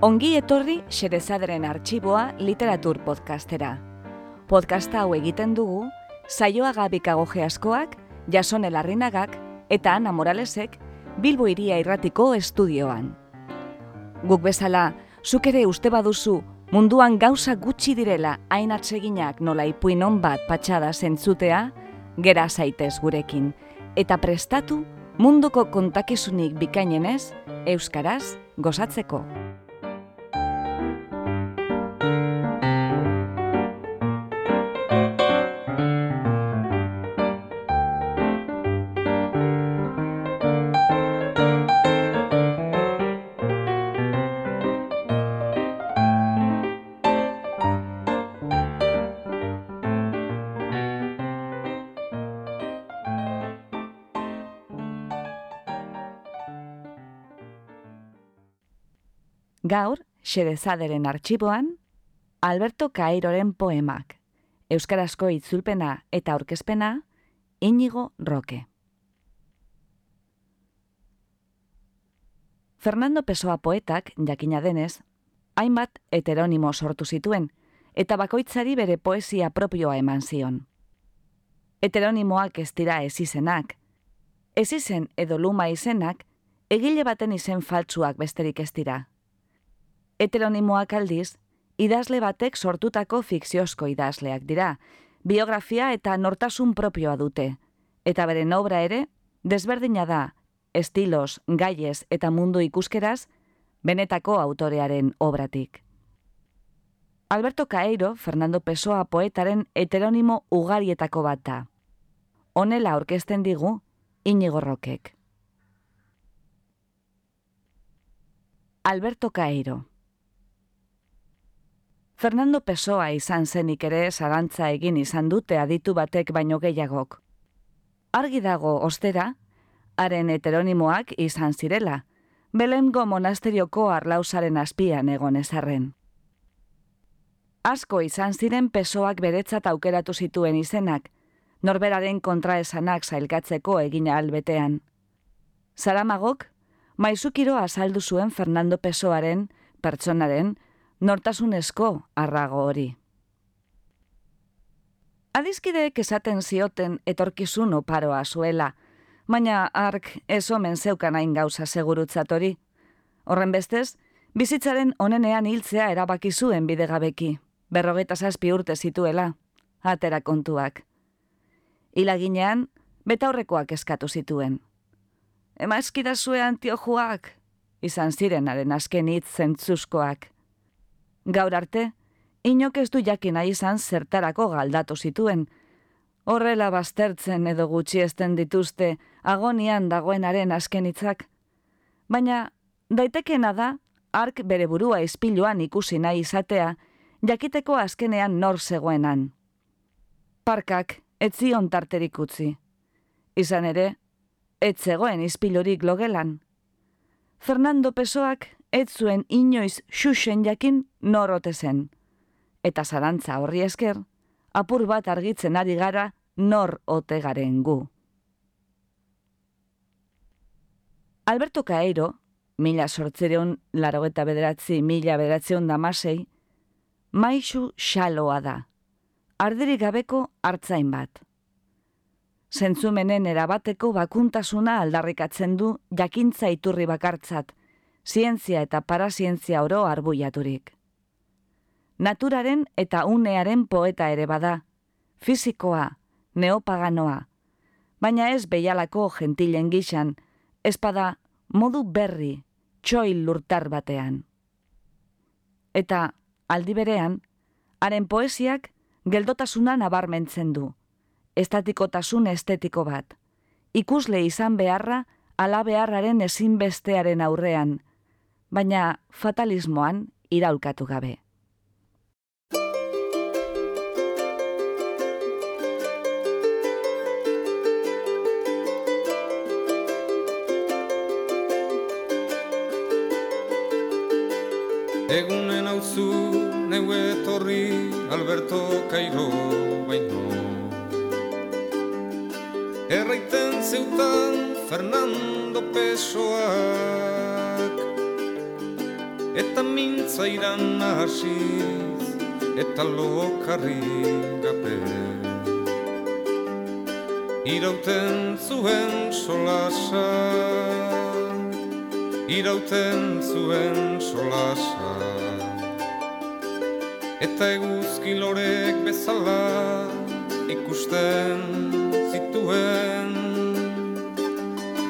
Ongi etorri Xerezaderen arxiboa literatur podcastera. Podcasta hau egiten dugu, saioa gabikago geaskoak, jason elarrinagak eta Ana Moralesek Bilbo iria irratiko estudioan. Guk bezala, zuk ere uste baduzu munduan gauza gutxi direla hain atseginak nola ipuin bat patxada zentzutea, gera zaitez gurekin, eta prestatu munduko kontakizunik bikainenez, euskaraz gozatzeko. Gaur, Xerezaderen arxiboan, Alberto Cairoren poemak, Euskarazko itzulpena eta aurkezpena, Inigo Roque. Fernando Pessoa poetak, jakina denez, hainbat heteronimo sortu zituen, eta bakoitzari bere poesia propioa eman zion. Heteronimoak ez dira ez izenak, ez izen edo luma izenak, egile baten izen faltsuak besterik ez dira heteronimoak aldiz, idazle batek sortutako fikziozko idazleak dira, biografia eta nortasun propioa dute, eta beren obra ere, desberdina da, estilos, gaiez eta mundu ikuskeraz, benetako autorearen obratik. Alberto Caeiro, Fernando Pessoa poetaren heteronimo ugarietako bat da. Honela aurkezten digu, Inigo Rokek. Alberto Caeiro Fernando Pessoa izan zenik ere zarantza egin izan dute aditu batek baino gehiagok. Argi dago ostera, haren heteronimoak izan zirela, Belengo monasterioko arlausaren azpian egon ezarren. Asko izan ziren pesoak beretzat aukeratu zituen izenak, norberaren kontraesanak zailkatzeko egina albetean. Zaramagok, maizukiro azaldu zuen Fernando Pesoaren, pertsonaren, nortasunezko arrago hori. Adizkideek esaten zioten etorkizun oparoa zuela, baina ark ez omen zeukan hain gauza segurutzat hori. Horren bestez, bizitzaren onenean hiltzea erabaki zuen bidegabeki, berrogeta zazpi urte zituela, atera kontuak. Ilaginean, betaurrekoak eskatu zituen. Ema eskidazue antiojuak, izan zirenaren azken hitz zentzuzkoak. Gaur arte, inok ez du jakin izan zertarako galdatu zituen. Horrela baztertzen edo gutxiesten dituzte agonian dagoenaren askenitzak. Baina, daitekena da, ark bere burua izpiluan ikusi nahi izatea, jakiteko azkenean nor zegoenan. Parkak, etzion tarterik utzi. Izan ere, ez zegoen izpilurik logelan. Fernando Pesoak ez zuen inoiz xuxen jakin norote zen. Eta zarantza horri esker, apur bat argitzen ari gara nor ote garen gu. Alberto Caeiro, mila sortzereun laro eta bederatzi mila bederatzeun damasei, maixu xaloa da, arderik gabeko hartzain bat. Zentzumenen erabateko bakuntasuna aldarrikatzen du jakintza iturri bakartzat, zientzia eta parazientzia oro arbuiaturik. Naturaren eta unearen poeta ere bada, fizikoa, neopaganoa, baina ez behialako gentilen gixan, espada modu berri, txoil lurtar batean. Eta, aldi berean, haren poesiak geldotasuna nabarmentzen du, estatikotasun estetiko bat, ikusle izan beharra ala beharraren ezinbestearen aurrean, baina fatalismoan iraulkatu gabe. Egunen hauzu neu etorri Alberto Cairo baino. Erraiten zeutan Fernando Pessoa eta mintzairan hasiz eta lokarri gape irauten zuen solasa irauten zuen solasa eta eguzki lorek bezala ikusten zituen.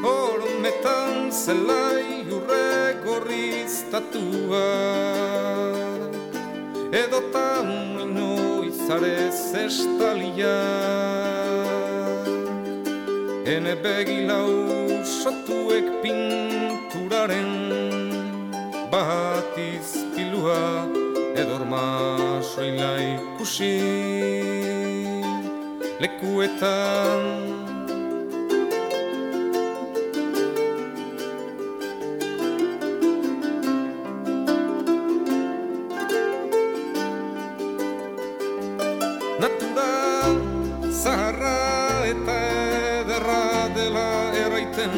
Hormetan zelai urre gorriztatua. Edota muino izarez estalia ene begilau sotuek pinturaren bat izpilua edorma soila ikusi lekuetan. Natura zaharra eta ederra dela erraiten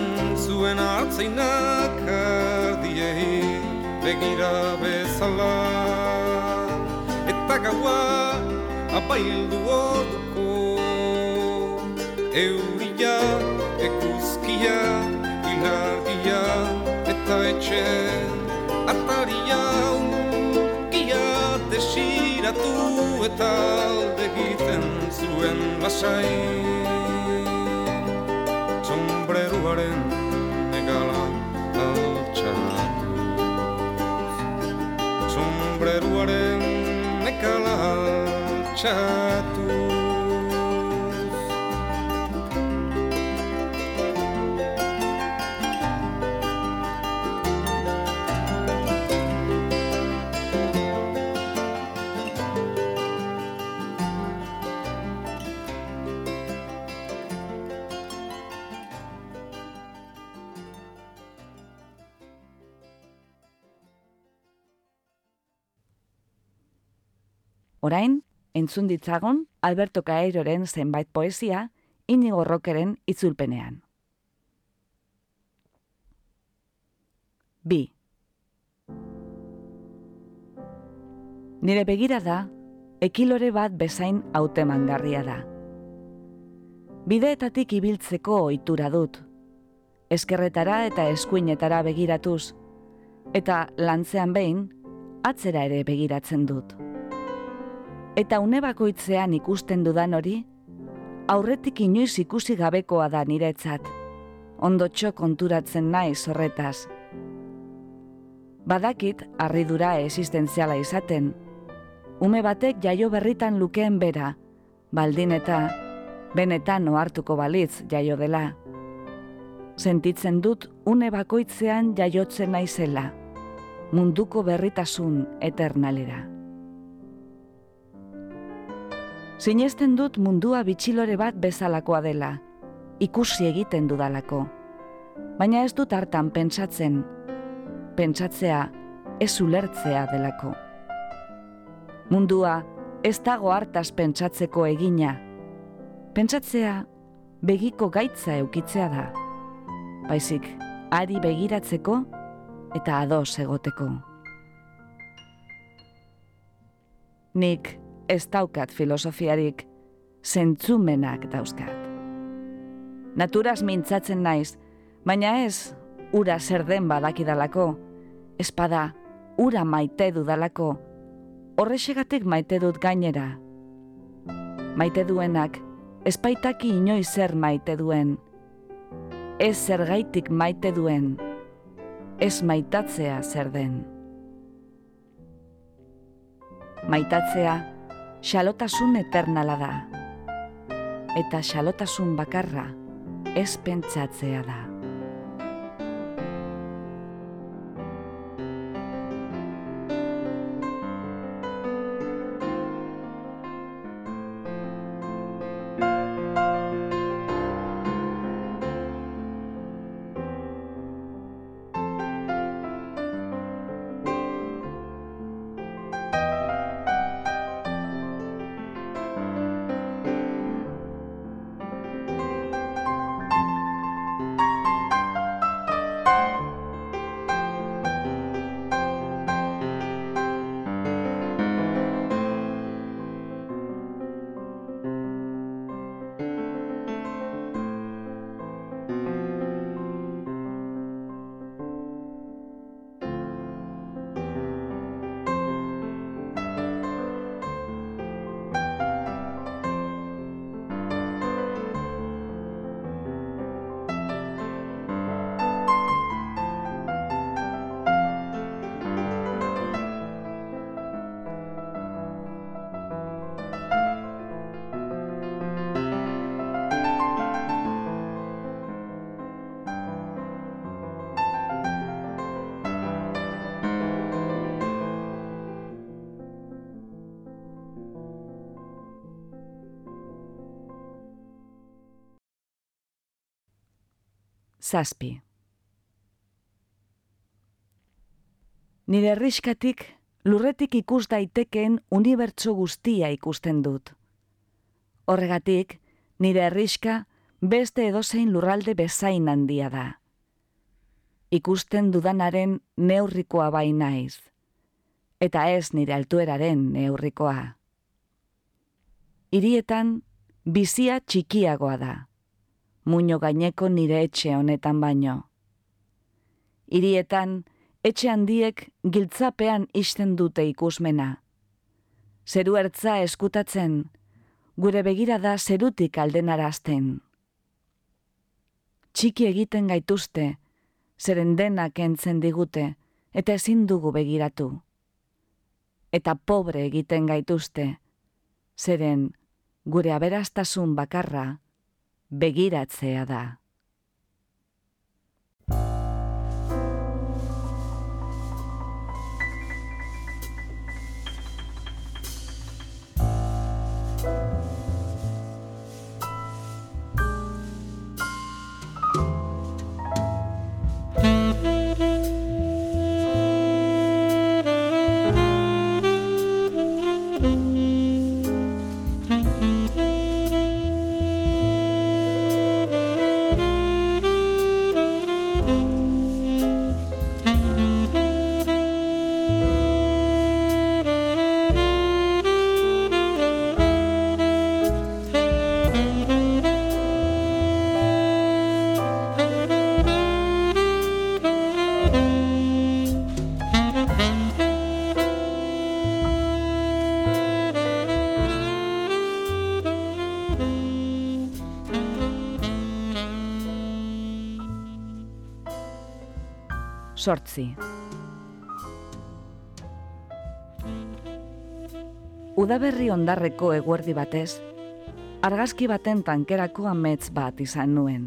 zuen hartzainak ardiei begira bezala apaildu orduko. Euria ekuzkia ilargia eta etxe ataria unkia desiratu eta alde egiten zuen lasai. Sombreruaren altxatu Orain, entzun ditzagon Alberto Caeiroren zenbait poesia Inigo Rokeren itzulpenean. Bi. Nire begira da, ekilore bat bezain hautemangarria da. Bideetatik ibiltzeko ohitura dut, eskerretara eta eskuinetara begiratuz, eta lantzean behin, atzera ere begiratzen dut eta une bakoitzean ikusten dudan hori, aurretik inoiz ikusi gabekoa da niretzat, ondotxo konturatzen naiz horretaz. Badakit harridura existentziala izaten, ume batek jaio berritan lukeen bera, baldin eta benetan ohartuko balitz jaio dela. Sentitzen dut une bakoitzean jaiotzen naizela, munduko berritasun eternalera. Sinesten dut mundua bitxilore bat bezalakoa dela, ikusi egiten dudalako. Baina ez dut hartan pentsatzen, pentsatzea ez ulertzea delako. Mundua ez dago hartaz pentsatzeko egina, pentsatzea begiko gaitza eukitzea da, baizik ari begiratzeko eta ados egoteko. Nik ez daukat filosofiarik, zentzumenak dauzkat. Naturaz mintzatzen naiz, baina ez ura zer den badakidalako, espada ura maite dudalako, horrexegatik maite dut gainera. Maite duenak, espaitaki inoiz zer maite duen, ez zergaitik maite duen, ez maitatzea zer den. Maitatzea, xalotasun eternala da. Eta xalotasun bakarra ez pentsatzea da. Zazpi. Nire erriskatik lurretik ikus daitekeen unibertso guztia ikusten dut. Horregatik, nire erriska beste edozein lurralde bezain handia da. Ikusten dudanaren neurrikoa bai naiz, eta ez nire altueraren neurrikoa. Hirietan bizia txikiagoa da, muño gaineko nire etxe honetan baino. Hirietan etxe handiek giltzapean isten dute ikusmena. Zeru ertza eskutatzen, gure begira da zerutik aldenarazten. Txiki egiten gaituzte, zeren denak entzen digute, eta ezin dugu begiratu. Eta pobre egiten gaituzte, zeren gure aberastasun bakarra begiratzea da. Sortzi. Udaberri ondarreko eguerdi batez, argazki baten tankerako amets bat izan nuen.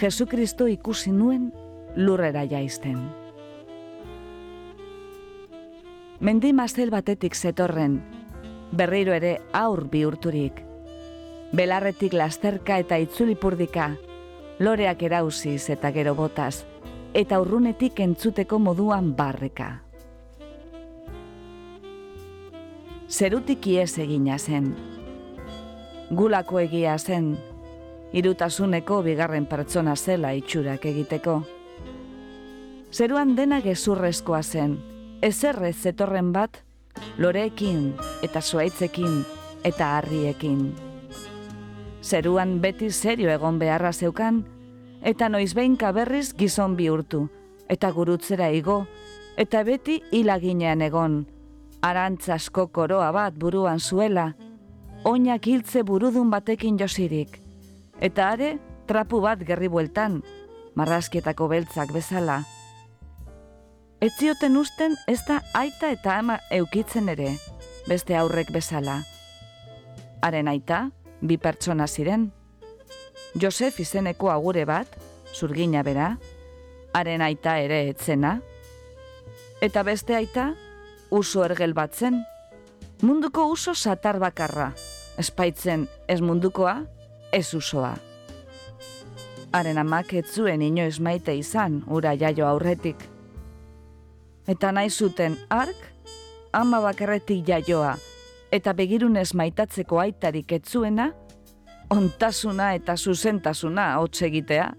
Jesu Kristo ikusi nuen lurrera jaizten. Mendi mazel batetik zetorren, berriro ere aur bihurturik. Belarretik lasterka eta itzulipurdika, loreak erauziz eta gero botaz, eta urrunetik entzuteko moduan barreka. Zerutik ies egina zen. Gulako egia zen, irutasuneko bigarren pertsona zela itxurak egiteko. Zeruan dena gezurrezkoa zen, ezerrez zetorren bat, loreekin eta zuaitzekin eta harriekin. Zeruan beti serio egon beharra zeukan, eta noizbeinka berriz gizon bihurtu, eta gurutzera igo, eta beti hilaginean egon, arantzasko koroa bat buruan zuela, oinak hiltze burudun batekin josirik, eta are trapu bat gerri bueltan, marrazkietako beltzak bezala. Etzioten usten ez da aita eta ama eukitzen ere, beste aurrek bezala. Haren aita, bi pertsona ziren, Josef izeneko agure bat, zurgina bera, haren aita ere etzena, eta beste aita, uso ergel bat zen, munduko uso satar bakarra, espaitzen ez mundukoa, ez usoa. Haren amak etzuen inoiz maite izan, ura jaio aurretik. Eta nahi zuten ark, ama bakarretik jaioa, eta begirunez maitatzeko aitarik etzuena, ontasuna eta zuzentasuna hotz egitea.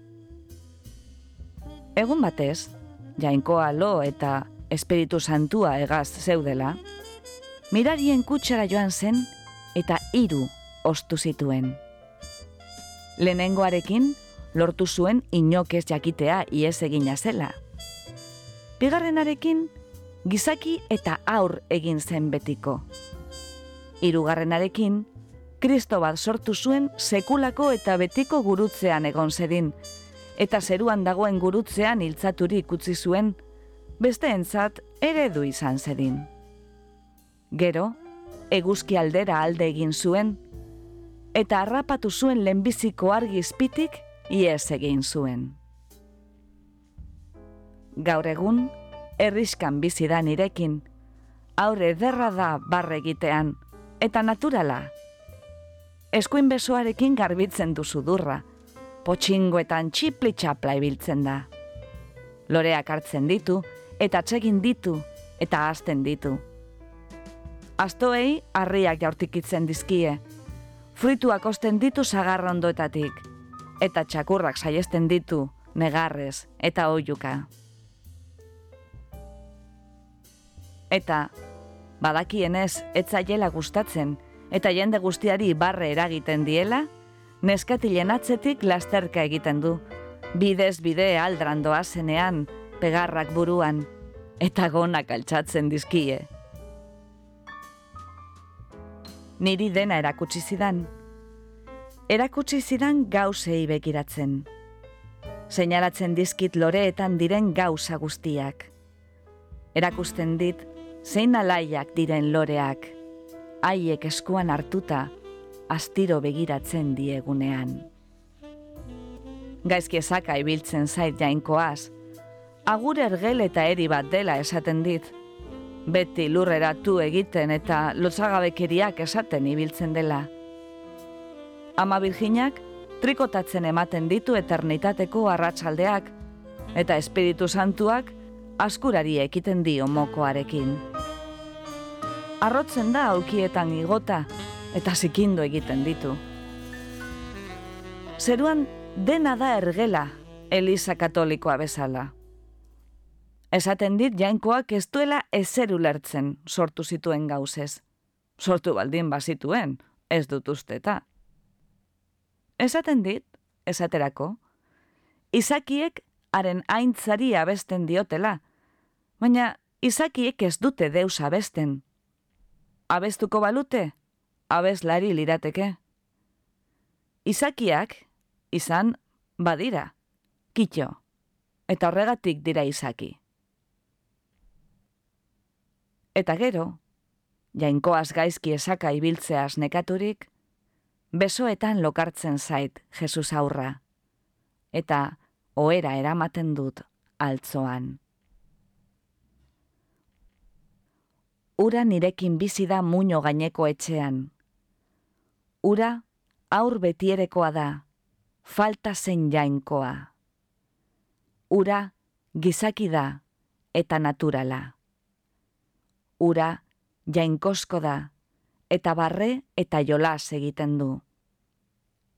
Egun batez, jainkoa lo eta espiritu santua egaz zeudela, mirarien kutsara joan zen eta hiru ostu zituen. Lehenengoarekin, lortu zuen inokez jakitea iez egina zela. Bigarrenarekin, gizaki eta aur egin zen betiko. Hirugarrenarekin, Kristo bat sortu zuen sekulako eta betiko gurutzean egon zedin, eta zeruan dagoen gurutzean hiltzaturik utzi zuen, beste entzat eredu izan zedin. Gero, eguzki aldera alde egin zuen, eta harrapatu zuen lehenbiziko argi izpitik ies egin zuen. Gaur egun, erriskan bizi da nirekin, aurre derra da barre egitean, eta naturala eskuin besoarekin garbitzen du sudurra, potxingoetan txipli txapla ibiltzen da. Loreak hartzen ditu, eta txegin ditu, eta hasten ditu. Astoei harriak jaurtikitzen dizkie, fruituak osten ditu sagarrondoetatik, eta txakurrak saiesten ditu, negarrez eta oiuka. Eta, badakienez, etzaiela gustatzen, eta jende guztiari barre eragiten diela, neskatilen atzetik lasterka egiten du, bidez bide aldrandoa zenean, pegarrak buruan, eta gonak altxatzen dizkie. Niri dena erakutsi zidan. Erakutsi zidan gauzei begiratzen. Seinalatzen dizkit loreetan diren gauza guztiak. Erakusten dit, zein alaiak diren loreak, haiek eskuan hartuta, astiro begiratzen diegunean. Gaizki esaka ibiltzen zait jainkoaz, agur ergel eta eri bat dela esaten dit, beti lurreratu egiten eta lotzagabekeriak esaten ibiltzen dela. Ama Virginak trikotatzen ematen ditu eternitateko arratsaldeak eta Espiritu Santuak askurari ekiten dio mokoarekin. Arrotzen da aukietan igota eta zikindu egiten ditu. Zeruan dena da ergela Elisa Katolikoa bezala. Esaten dit jainkoak ez duela ezer ulertzen sortu zituen gauzez. Sortu baldin bazituen, ez dut usteta. Esaten dit, esaterako, izakiek haren aintzari abesten diotela, baina izakiek ez dute deus abesten. Abestuko balute, abeslari lirateke. Izakiak, izan, badira, kitxo, eta horregatik dira izaki. Eta gero, jainkoaz gaizki esaka ibiltzeaz nekaturik, besoetan lokartzen zait Jesus aurra, eta oera eramaten dut altzoan. Ura nirekin bizi da muño gaineko etxean. Ura aur betierekoa da, falta zen jainkoa. Ura gizaki da eta naturala ura jainkosko da, eta barre eta jolas egiten du.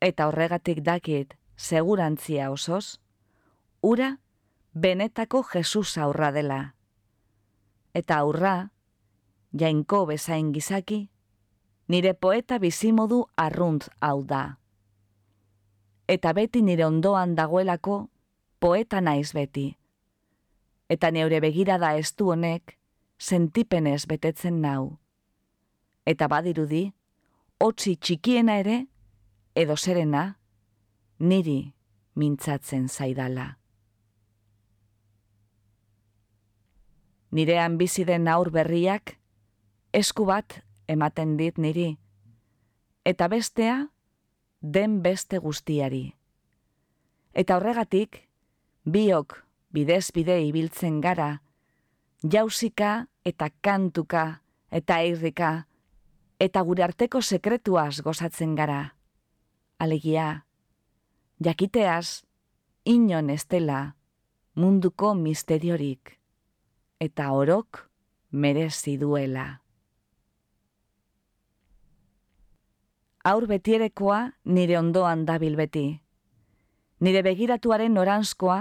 Eta horregatik dakit, segurantzia osoz, ura benetako Jesus aurra dela. Eta aurra, jainko bezain gizaki, nire poeta bizimodu arrunt hau da. Eta beti nire ondoan dagoelako poeta naiz beti. Eta neure begirada ez du honek, sentipenez betetzen nau. Eta badirudi, hotzi txikiena ere, edo serena, niri mintzatzen zaidala. Nirean bizi den aur berriak, esku bat ematen dit niri, eta bestea, den beste guztiari. Eta horregatik, biok bidez bide ibiltzen gara, jausika eta kantuka eta irrika, eta gure arteko sekretuaz gozatzen gara. Alegia, jakiteaz, inon estela, munduko misteriorik, eta orok merezi duela. Aur betierekoa nire ondoan dabil beti. Nire begiratuaren noranzkoa,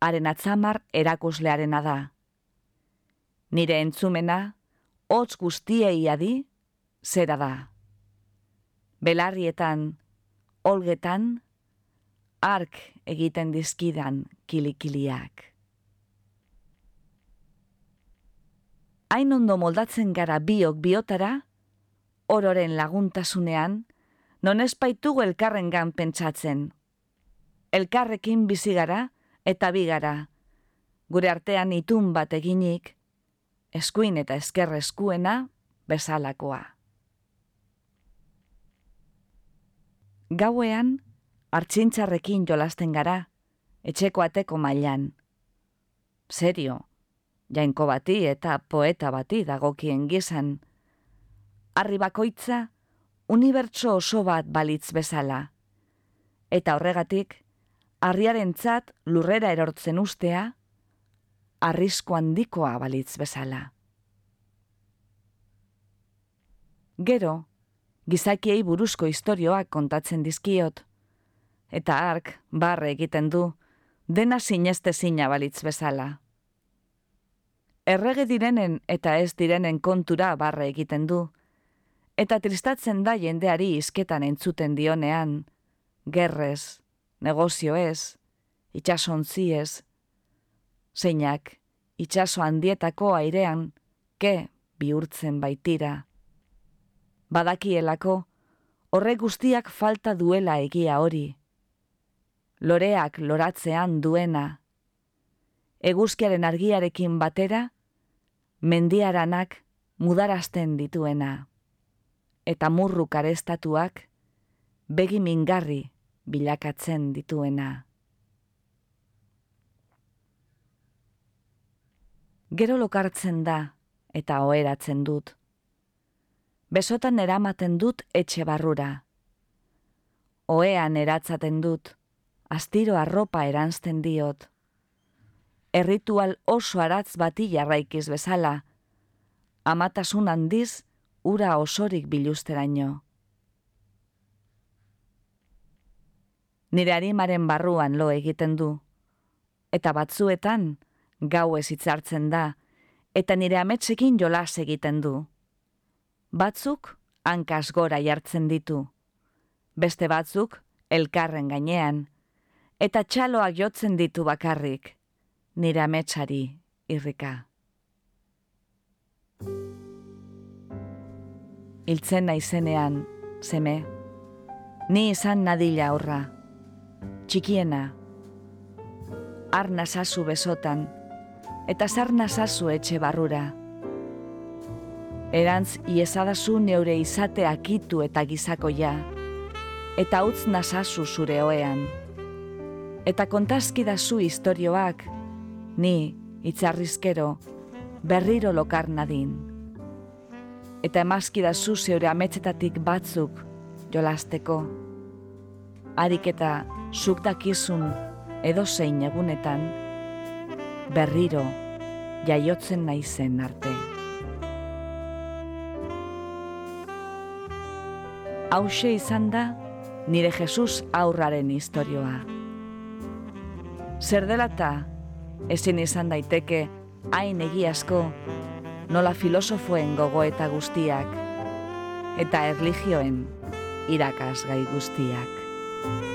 haren atzamar erakuslearena da nire entzumena, hotz guztiei adi, zera da. Belarrietan, olgetan, ark egiten dizkidan kilikiliak. Hain ondo moldatzen gara biok biotara, ororen laguntasunean, non espaitugu elkarren gan pentsatzen. Elkarrekin bizi gara eta bigara, gure artean itun bat eginik, eskuin eta esker eskuena bezalakoa. Gauean, hartxintxarrekin jolasten gara, etxeko ateko mailan. Serio, jainko bati eta poeta bati dagokien gizan. Arri bakoitza, unibertso oso bat balitz bezala. Eta horregatik, harriaren tzat lurrera erortzen ustea, arrisko handikoa balitz bezala. Gero, gizakiei buruzko istorioak kontatzen dizkiot, eta ark barre egiten du, dena sineste zina balitz bezala. Errege direnen eta ez direnen kontura barre egiten du, eta tristatzen da jendeari izketan entzuten dionean, gerrez, negozio ez, itxasontzi ez, zeinak, itxaso handietako airean, ke bihurtzen baitira. Badakielako, horre guztiak falta duela egia hori, loreak loratzean duena. Eguzkiaren argiarekin batera, mendiaranak mudarazten dituena. Eta murru karestatuak, begi mingarri bilakatzen dituena. Gero lokartzen da eta oheratzen dut. Besotan eramaten dut etxe barrura. Oean eratzaten dut astiro arropa eranzten diot. Erritual oso aratz bati jarraikiz bezala, amatasun handiz ura osorik bilusteraino. Nire harimaren barruan lo egiten du, eta batzuetan gau ez hitzartzen da, eta nire ametsekin jolas egiten du. Batzuk hankas gora jartzen ditu, beste batzuk elkarren gainean, eta txaloak jotzen ditu bakarrik, nire ametsari irrika. Iltzen naizenean, zeme, ni izan nadila aurra, txikiena, arna sasu besotan, eta sarna sasu etxe barrura. Erantz iezadazu neure izate akitu eta gizakoia, eta utz nasazu zure oean eta kontazkida zu istorioak, ni, itxarrizkero, berriro lokar nadin. Eta emazkida zu zeure ametsetatik batzuk jolasteko. Harik eta zuk dakizun edo zein egunetan, berriro jaiotzen naizen arte. Hauxe izan da, nire Jesus aurraren istorioa zer dela eta ezin izan daiteke hain egiazko nola filosofoen gogo eta guztiak eta erligioen irakas gai guztiak.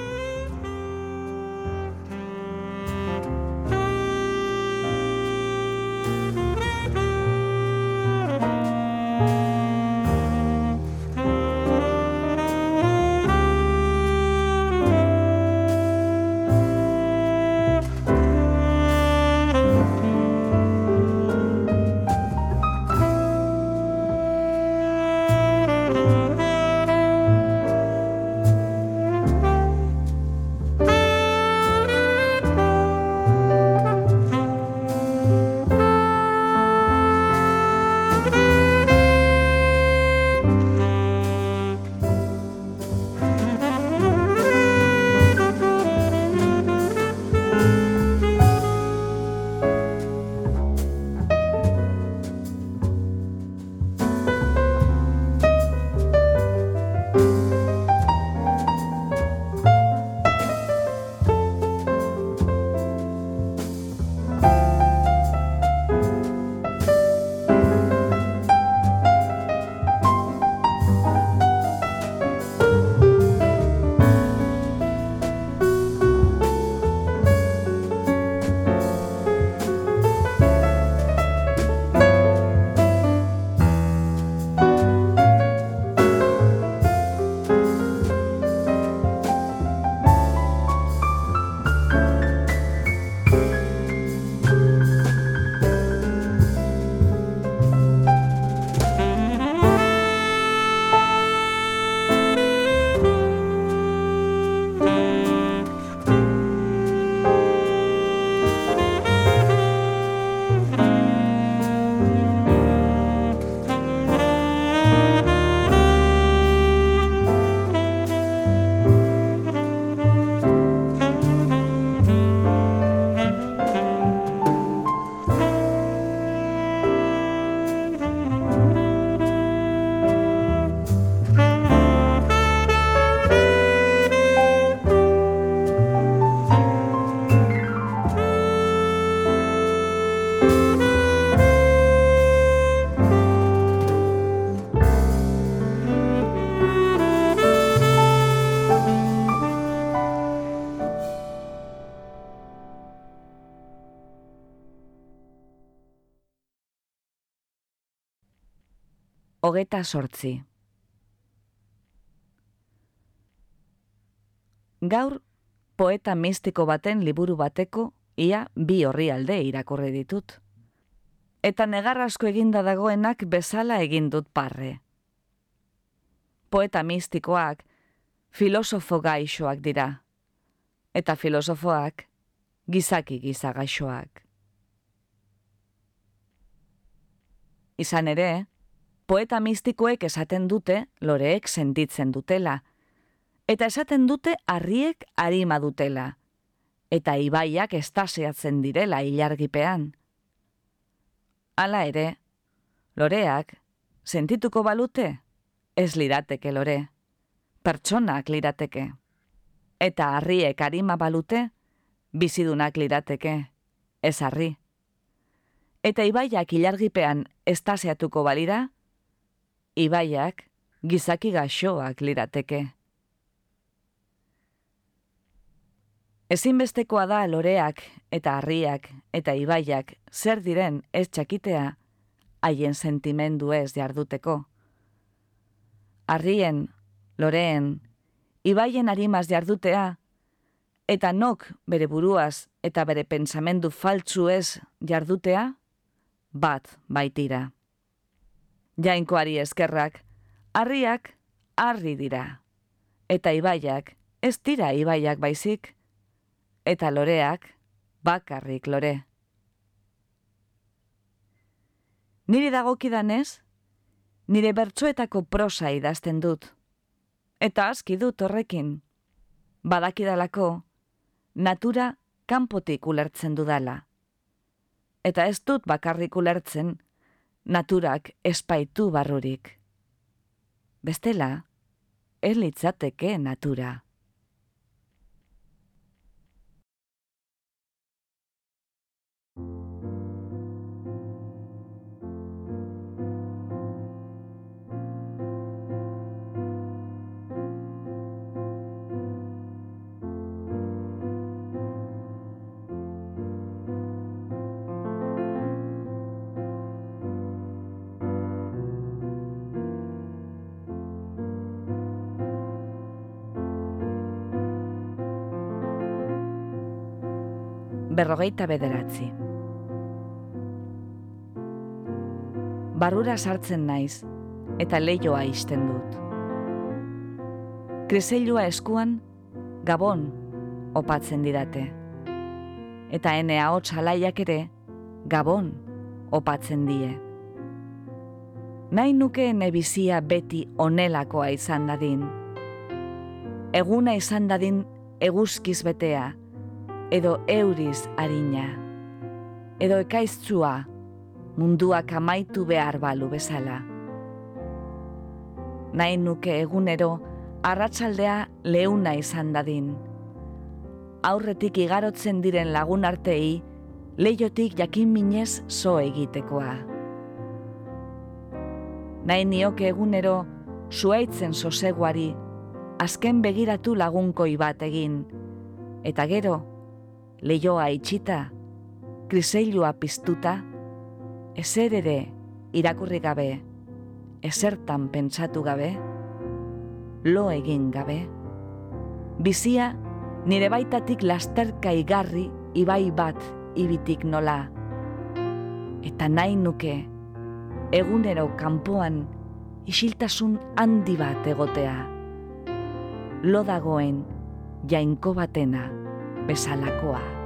Hogeta sortzi. Gaur, poeta mistiko baten liburu bateko ia bi horri alde irakurri ditut. Eta negarrasko eginda dagoenak bezala egin dut parre. Poeta mistikoak filosofo gaixoak dira. Eta filosofoak gizaki gizagaixoak. Izan ere, poeta mistikoek esaten dute loreek sentitzen dutela, eta esaten dute harriek arima dutela, eta ibaiak estaseatzen direla ilargipean. Hala ere, loreak sentituko balute, ez lirateke lore, pertsonak lirateke, eta harriek arima balute, bizidunak lirateke, ez harri. Eta ibaiak ilargipean estaseatuko balira, ibaiak gizaki gaxoak lirateke. Ezinbestekoa da loreak eta harriak eta ibaiak zer diren ez txakitea haien sentimendu ez jarduteko. Harrien, loreen, ibaien harimaz jardutea, eta nok bere buruaz eta bere pensamendu faltzu ez jardutea, bat baitira jainkoari eskerrak, harriak harri dira. Eta ibaiak ez dira ibaiak baizik, eta loreak bakarrik lore. Nire dagokidanez, nire bertsoetako prosa idazten dut. Eta aski dut horrekin, badakidalako, natura kanpotik ulertzen dudala. Eta ez dut bakarrik ulertzen, naturak espaitu barrurik. Bestela, ez litzateke natura. Berrogeita bederatzi. Barrura sartzen naiz, eta leioa isten dut. Kriselua eskuan, gabon, opatzen didate. Eta ene ahots alaiak ere, gabon, opatzen die. Nahi nuke nebizia beti onelakoa izan dadin. Eguna izan dadin eguzkiz betea, edo euriz harina, edo ekaiztzua munduak amaitu behar balu bezala. Nahi nuke egunero arratsaldea leuna izan dadin. Aurretik igarotzen diren lagun artei, leiotik jakin minez zo egitekoa. Nahi nioke egunero zuaitzen soseguari, azken begiratu lagunkoi bat egin, eta gero, leioa itxita, kriseilua piztuta, ezer ere irakurri gabe, ezertan pentsatu gabe, lo egin gabe, bizia nire baitatik lasterka igarri ibai bat ibitik nola, eta nahi nuke egunero kanpoan isiltasun handi bat egotea, lo dagoen jainko batena, bezalakoa.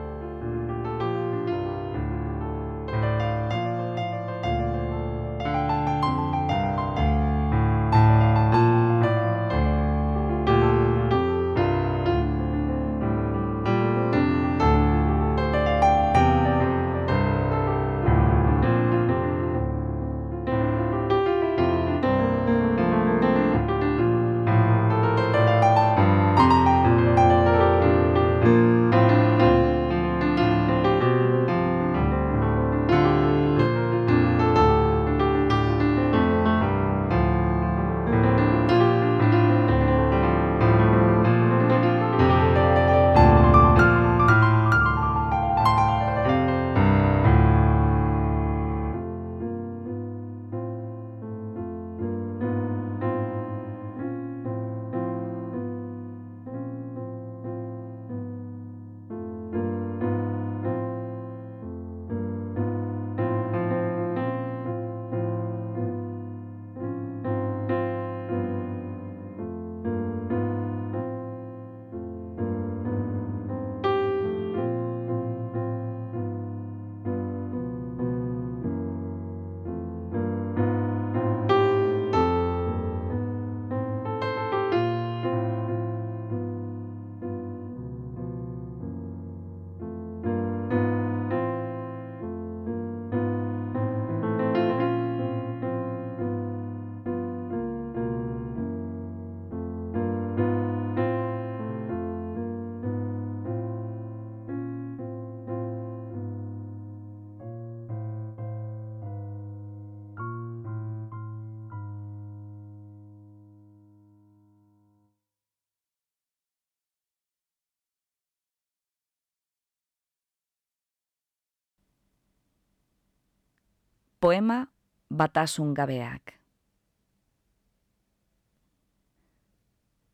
Poema batasun gabeak.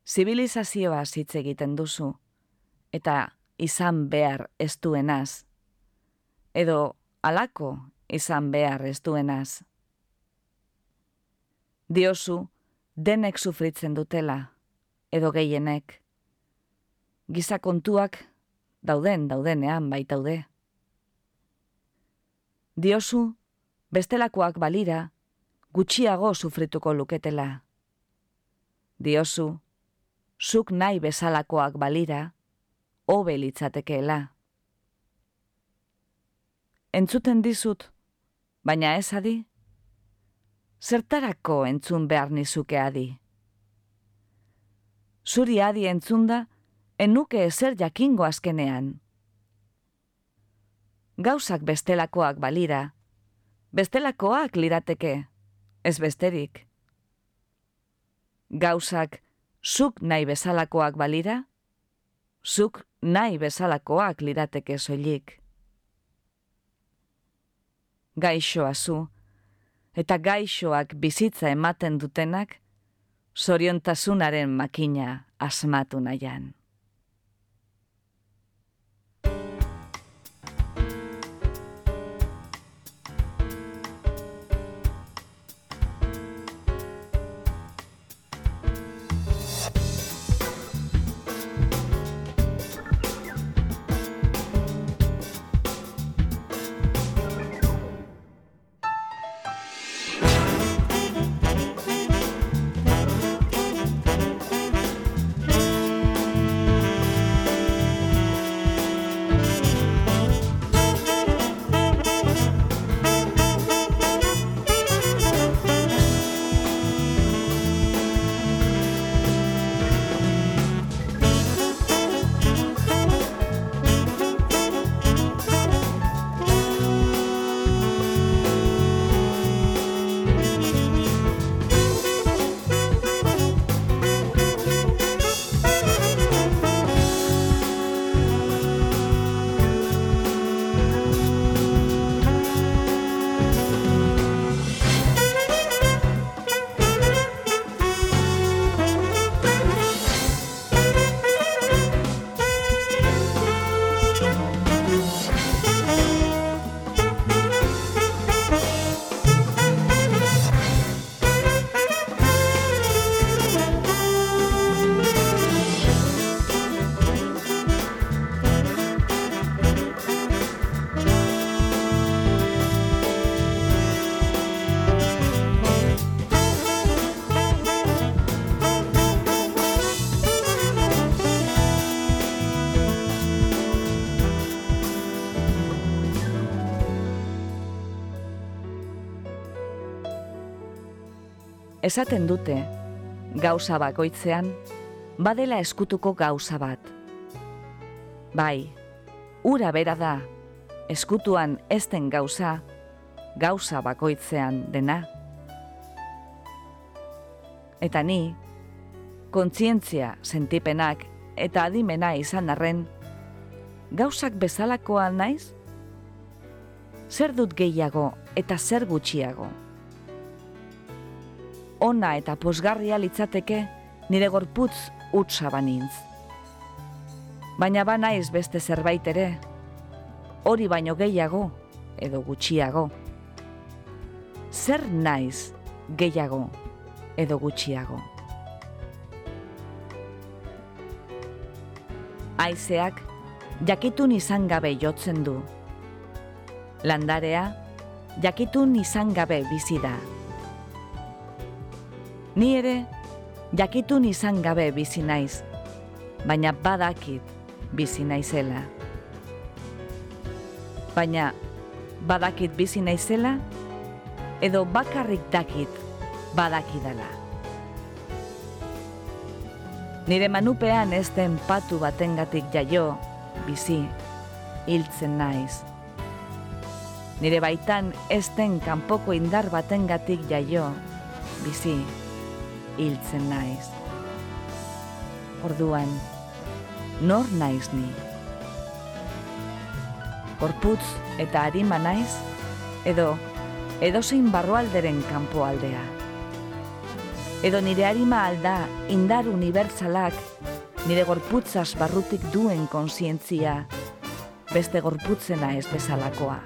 Zibilizazioa hitz egiten duzu, eta izan behar ez duenaz, edo alako izan behar ez duenaz. Diozu, denek sufritzen dutela, edo gehienek. Giza kontuak dauden daudenean baitaude. Diozu, bestelakoak balira, gutxiago sufrituko luketela. Diozu, zuk nahi bezalakoak balira, hobe litzatekeela. Entzuten dizut, baina ez adi? Zertarako entzun behar nizuke adi? Zuri adi entzunda, enuke ezer jakingo azkenean. Gauzak bestelakoak balira, bestelakoak lirateke, ez besterik. Gauzak zuk nahi bezalakoak balira, zuk nahi bezalakoak lirateke soilik. Gaixoa zu, eta gaixoak bizitza ematen dutenak, zoriontasunaren makina asmatu nahian. Esaten dute, gauza bakoitzean, badela eskutuko gauza bat. Bai, ura bera da, eskutuan ezten gauza, gauza bakoitzean dena. Eta ni, kontzientzia sentipenak eta adimena izan arren, gauzak bezalakoa naiz? Zer dut gehiago eta zer gutxiago? Ona eta posgarria litzateke nire gorputz utza banintz. Baina ba naiz beste zerbait ere, hori baino gehiago edo gutxiago. Zer naiz gehiago edo gutxiago. Aizeak jakitun izan gabe jotzen du. Landarea jakitun izan gabe bizi da. Ni ere, jakitun izan gabe bizi naiz, baina badakit bizi naizela. Baina badakit bizi naizela, edo bakarrik dakit badakidala. Nire manupean ez den patu batengatik jaio, bizi, hiltzen naiz. Nire baitan ez den kanpoko indar batengatik jaio, bizi, hiltzen naiz. Orduan, nor naiz ni? Korputz eta harima naiz, edo edozein barrualderen kanpo aldea. Edo nire harima alda indar unibertsalak nire gorputzaz barrutik duen konsientzia, beste gorputzena ez bezalakoa.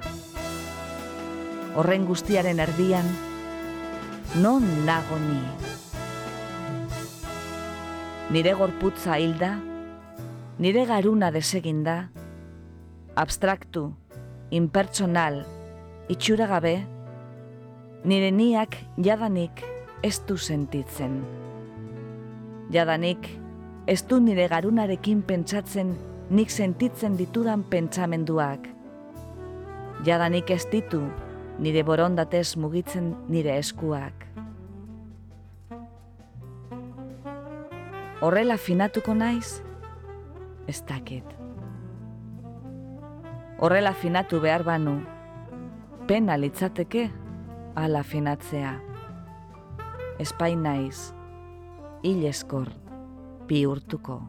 Horren guztiaren erdian, non nago ni? Nire gorputza hilda, nire garuna deseginda, abstraktu, impertsonal, itxura gabe, nire niak jadanik ez du sentitzen. Jadanik ez du nire garunarekin pentsatzen nik sentitzen ditudan pentsamenduak. Jadanik ez ditu nire borondatez mugitzen nire eskuak. Horrela finatuko naiz, ez dakit. Horrela finatu behar banu, pena litzateke ala finatzea. Espai naiz, hil eskor, bihurtuko.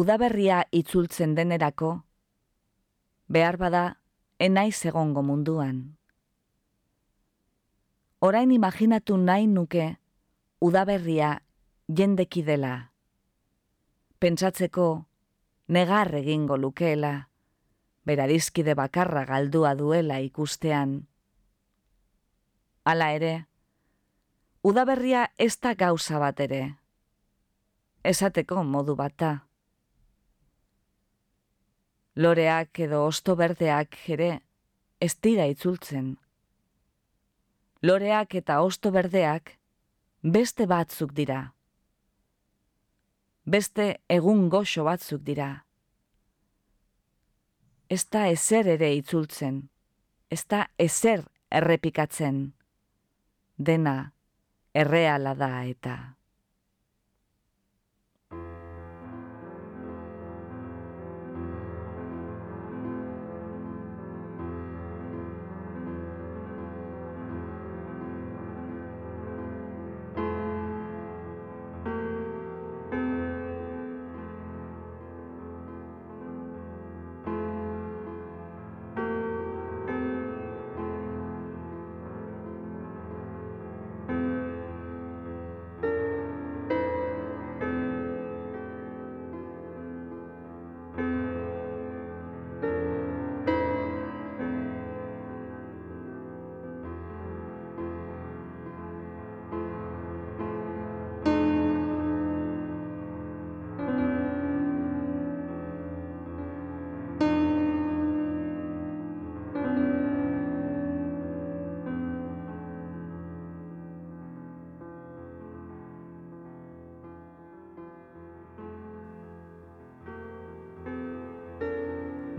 Udaberria itzultzen denerako, behar bada, enaiz egongo munduan. Orain imaginatu nahi nuke udaberria jendeki dela. Pentsatzeko negar egingo lukeela, berarizkide bakarra galdua duela ikustean. Hala ere, udaberria ez da gauza bat ere. Esateko modu bata loreak edo osto berdeak ere ez dira itzultzen. Loreak eta osto berdeak beste batzuk dira. Beste egun goxo batzuk dira. Ez da ezer ere itzultzen, ez da ezer errepikatzen. Dena erreala da eta.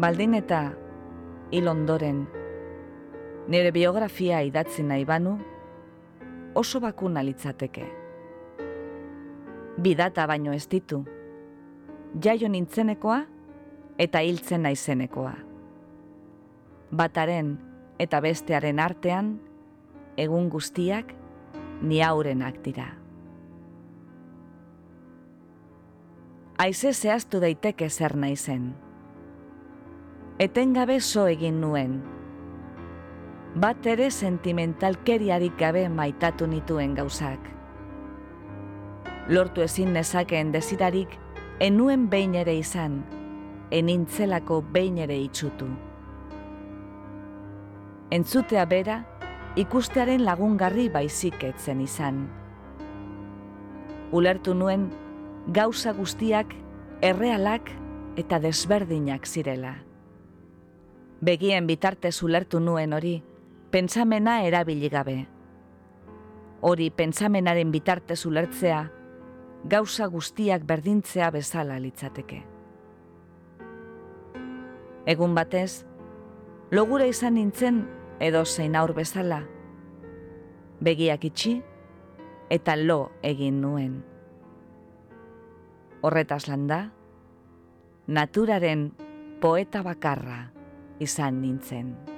Baldin eta hil ondoren, nire biografia idatzi nahi banu, oso bakuna litzateke. Bidata baino ez ditu, jaio nintzenekoa eta hiltzen naizenekoa. Bataren eta bestearen artean, egun guztiak ni haurenak dira. Aize zehaztu daiteke zer naizen. zen etengabe so egin nuen. bat ere sentimentalkeriarik gabe maitatu nituen gauzak. Lortu ezin nezakeen desirarik, enuen behin ere izan, enintzelako behin ere itxutu. Entzutea bera, ikustearen lagungarri baizik etzen izan. Ulertu nuen, gauza guztiak, errealak eta desberdinak zirela. Begien bitartez ulertu nuen hori, pentsamena erabili gabe. Hori pentsamenaren bitartez ulertzea, gauza guztiak berdintzea bezala litzateke. Egun batez, logura izan nintzen edo zein aur bezala, begiak itxi eta lo egin nuen. Horretaz landa, naturaren poeta bakarra izan nintzen.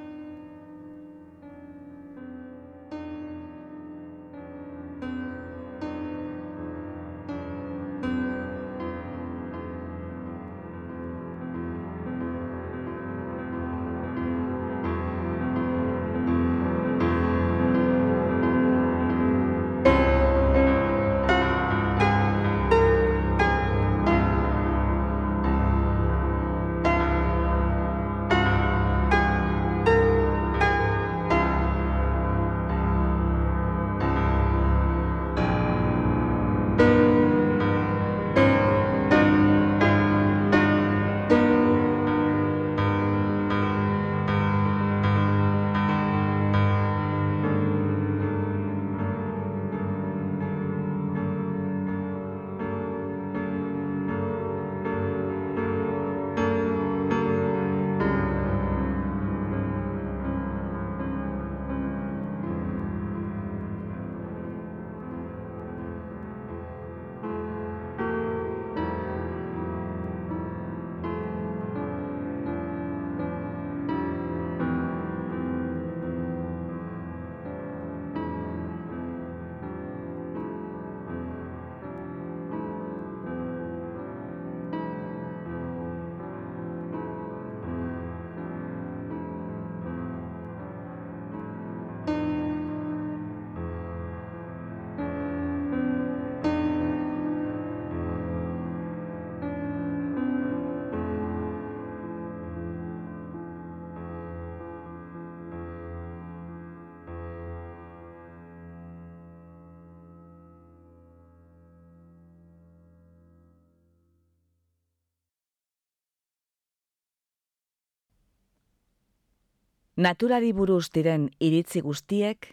Naturari buruz diren iritzi guztiek,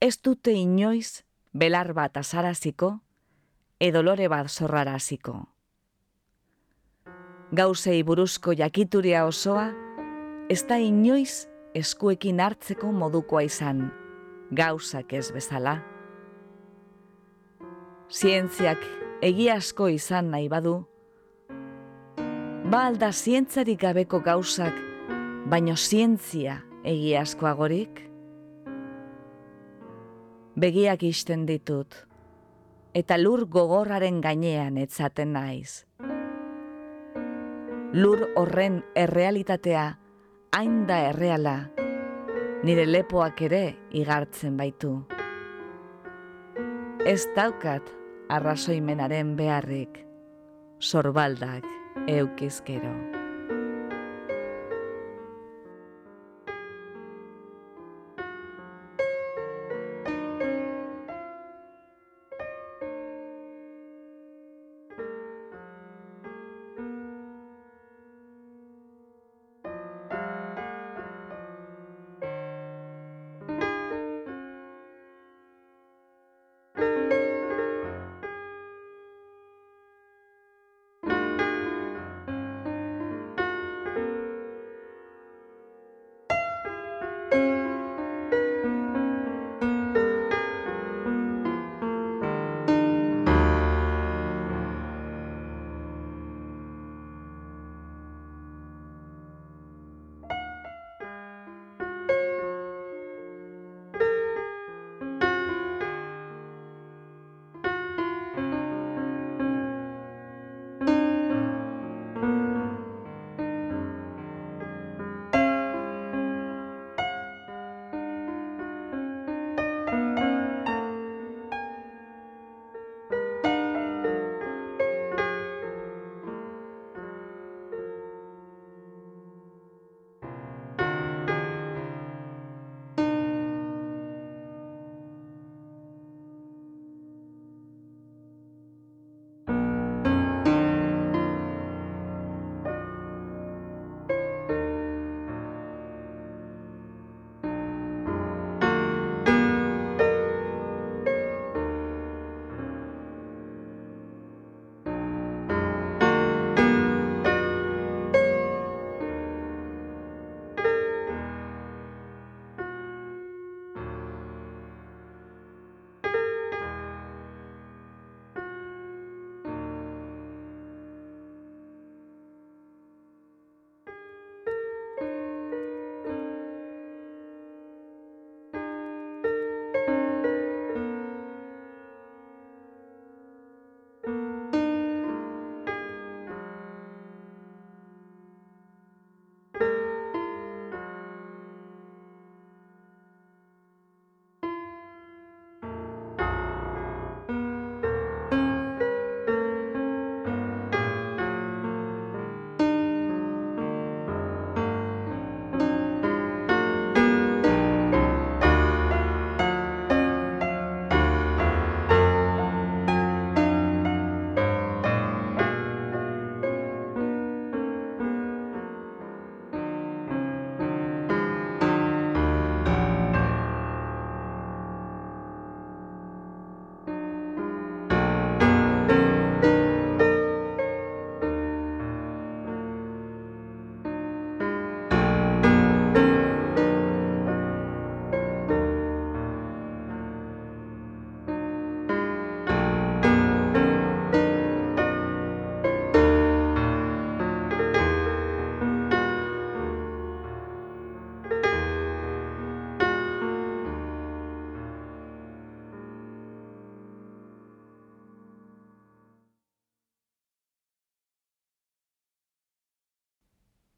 ez dute inoiz belar bat azaraziko, edo lore bat zorraraziko. Gauzei buruzko jakituria osoa, ez da inoiz eskuekin hartzeko modukoa izan, gauzak ez bezala. Zientziak egiazko izan nahi badu, ba alda zientzarik gabeko gauzak baino zientzia egiazkoagorik? Begiak isten ditut, eta lur gogorraren gainean etzaten naiz. Lur horren errealitatea hain da erreala, nire lepoak ere igartzen baitu. Ez daukat arrazoimenaren beharrik, sorbaldak eukizkero.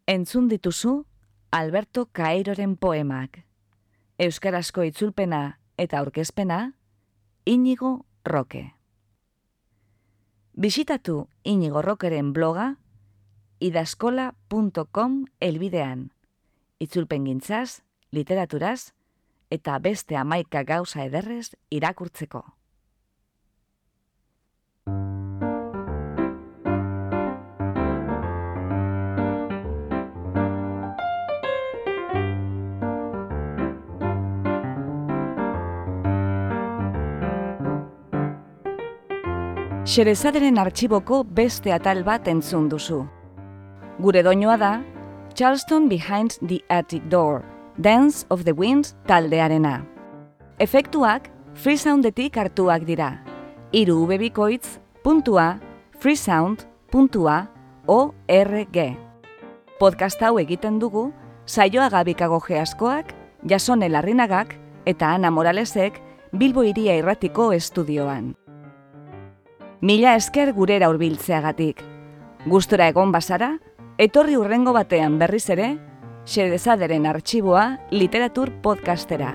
Entzun dituzu Alberto Cairoren poemak. Euskarazko itzulpena eta aurkezpena Inigo Roque. Bisitatu Inigo Rockeren bloga idaskola.com elbidean. Itzulpen gintzaz, literaturaz eta beste amaika gauza ederrez irakurtzeko. Xerezaderen artxiboko beste atal bat entzun duzu. Gure doinoa da, Charleston Behind the Attic Door, Dance of the Winds taldearena. Efektuak freesoundetik hartuak dira. Iru ubebikoitz, puntua, freesound, puntua, org. Podcast hau egiten dugu, saioa gabikago geaskoak, jasone larrinagak eta Ana Moralesek Bilbo iria irratiko estudioan. Mila esker gurera hurbiltzeagatik. Gustora egon bazara, etorri urrengo batean berriz ere, xedezaderen arxiboa literatur podcastera.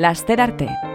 Laster arte!